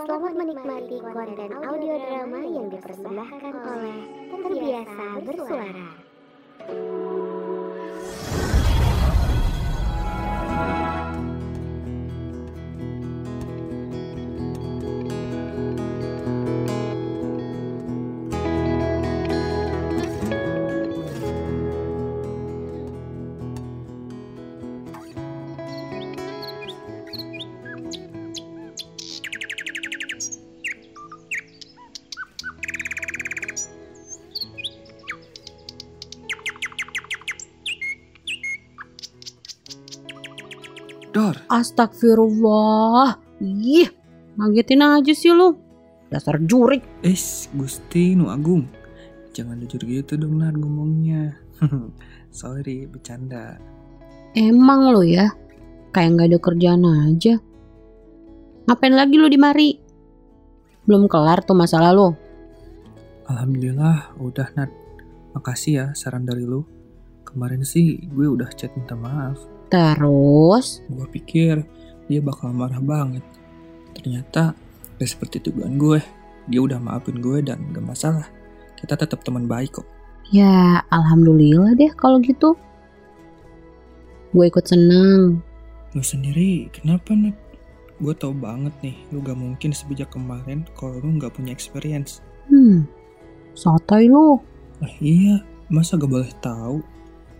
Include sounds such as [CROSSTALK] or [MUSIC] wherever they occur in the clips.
Selamat menikmati konten audio drama yang dipersembahkan oleh Terbiasa Bersuara. Dor, Astagfirullah. Ih, ngagetin aja sih lu. Dasar jurik. es Gusti Nu Agung. Jangan jujur gitu dong Nat ngomongnya. [LAUGHS] Sorry, bercanda. Emang lo ya, kayak nggak ada kerjaan aja. Ngapain lagi lu di mari? Belum kelar tuh masalah lo. Alhamdulillah, udah Nat. Makasih ya saran dari lu. Kemarin sih gue udah chat minta maaf. Terus, Gue pikir dia bakal marah banget. Ternyata gak seperti dugaan gue. Dia udah maafin gue dan gak masalah. Kita tetap teman baik kok. ya alhamdulillah deh kalau gitu. Gue ikut seneng. Lu sendiri kenapa Nat? Gue tau banget nih, lu gak mungkin sebijak kemarin kalau lu gak punya experience. Hmm, sotoy lu. Ah iya, masa gak boleh tahu?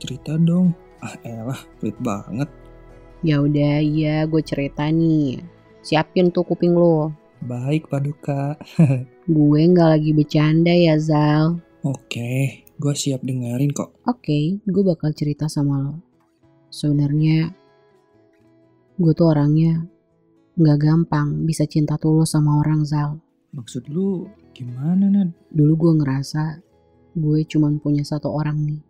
Cerita dong. Ah elah, pelit banget. Ya udah, iya gue cerita nih. Siapin tuh kuping lo. Baik Paduka. [LAUGHS] Gue nggak lagi bercanda ya Zal. Oke, gue siap dengerin kok. Oke, gue bakal cerita sama lo. Sebenarnya, gue tuh orangnya nggak gampang bisa cinta tulus sama orang Zal. Maksud lu gimana Nad? Dulu gue ngerasa gue cuman punya satu orang nih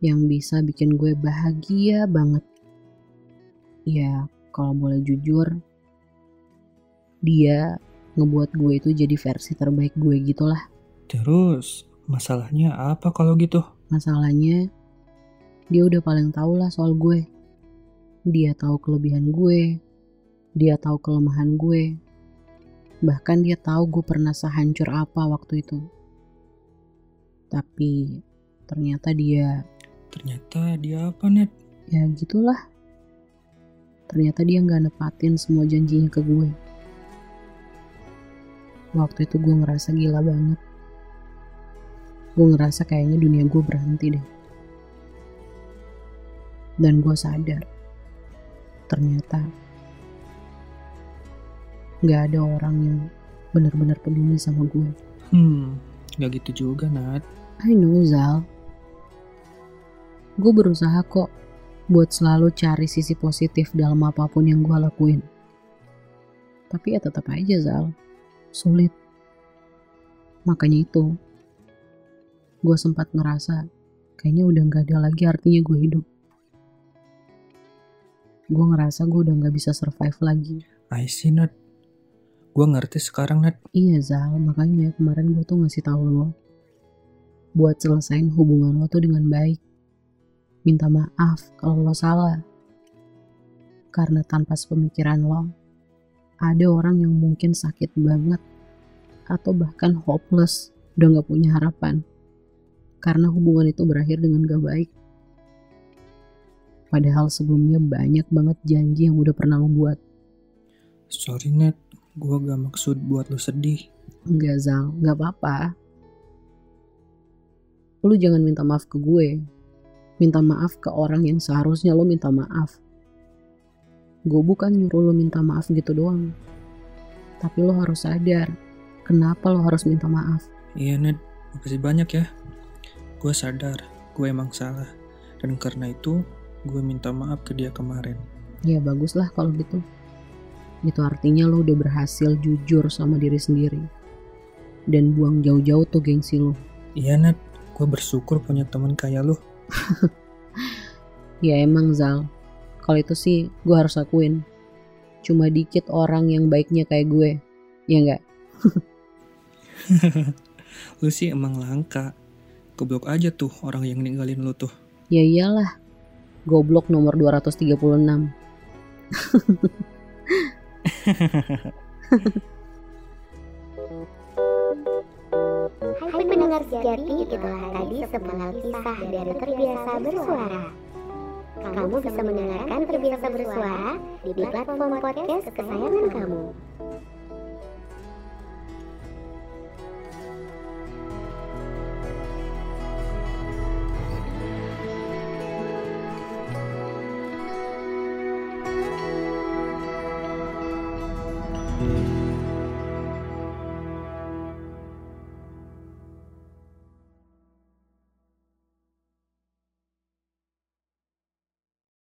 yang bisa bikin gue bahagia banget. Ya, kalau boleh jujur, dia ngebuat gue itu jadi versi terbaik gue gitulah. Terus, masalahnya apa kalau gitu? Masalahnya, dia udah paling tahu lah soal gue. Dia tahu kelebihan gue, dia tahu kelemahan gue. Bahkan dia tahu gue pernah sehancur apa waktu itu. Tapi ternyata dia, Ternyata dia apa Nad? ya gitulah. Ternyata dia nggak nepatin semua janjinya ke gue. Waktu itu gue ngerasa gila banget. Gue ngerasa kayaknya dunia gue berhenti deh. Dan gue sadar, ternyata nggak ada orang yang benar-benar peduli sama gue. Hmm, gak gitu juga Nad. I know Zal. Gue berusaha kok buat selalu cari sisi positif dalam apa pun yang gue lakuin. Tapi ya tetap aja Zal, sulit. Makanya itu, gue sempat ngerasa kayaknya udah gak ada lagi artinya gue hidup. Gue ngerasa gue udah gak bisa survive lagi. I see Nad. Gue ngerti sekarang Nad. Iya Zal, makanya kemarin gue tuh ngasih tahu lo buat selesain hubungan lo tuh dengan baik. Minta maaf kalau lo salah. Karena tanpa sepemikiran lo, ada orang yang mungkin sakit banget atau bahkan hopeless, udah gak punya harapan. Karena hubungan itu berakhir dengan gak baik. Padahal sebelumnya banyak banget janji yang udah pernah lo buat. Sorry Nad, gue gak maksud buat lu sedih. Enggak Zal, gak apa-apa. Lu jangan minta maaf ke gue. Minta maaf ke orang yang seharusnya lo minta maaf. Gue bukan nyuruh lo minta maaf gitu doang. Tapi lo harus sadar, kenapa lo harus minta maaf. Iya Nad, makasih banyak ya. Gue sadar, gue emang salah. Dan karena itu, gue minta maaf ke dia kemarin. Ya baguslah kalau gitu. Itu artinya lo udah berhasil jujur sama diri sendiri. Dan buang jauh-jauh tuh gengsi lo. Iya Nad, gue bersyukur punya teman kayak lu. [LAUGHS] Ya emang Zal, kalau itu sih gue harus akuin. Cuma dikit orang yang baiknya kayak gue, ya nggak? [LAUGHS] Lu sih emang langka. Goblok aja tuh orang yang ninggalin lu tuh. Ya iyalah, goblok nomor 236. Hai pendengar sejati, itulah tadi sepenggal kisah dari Terbiasa Bersuara. Kamu bisa mendengarkan Terbiasa Bersuara di platform podcast kesayangan kamu.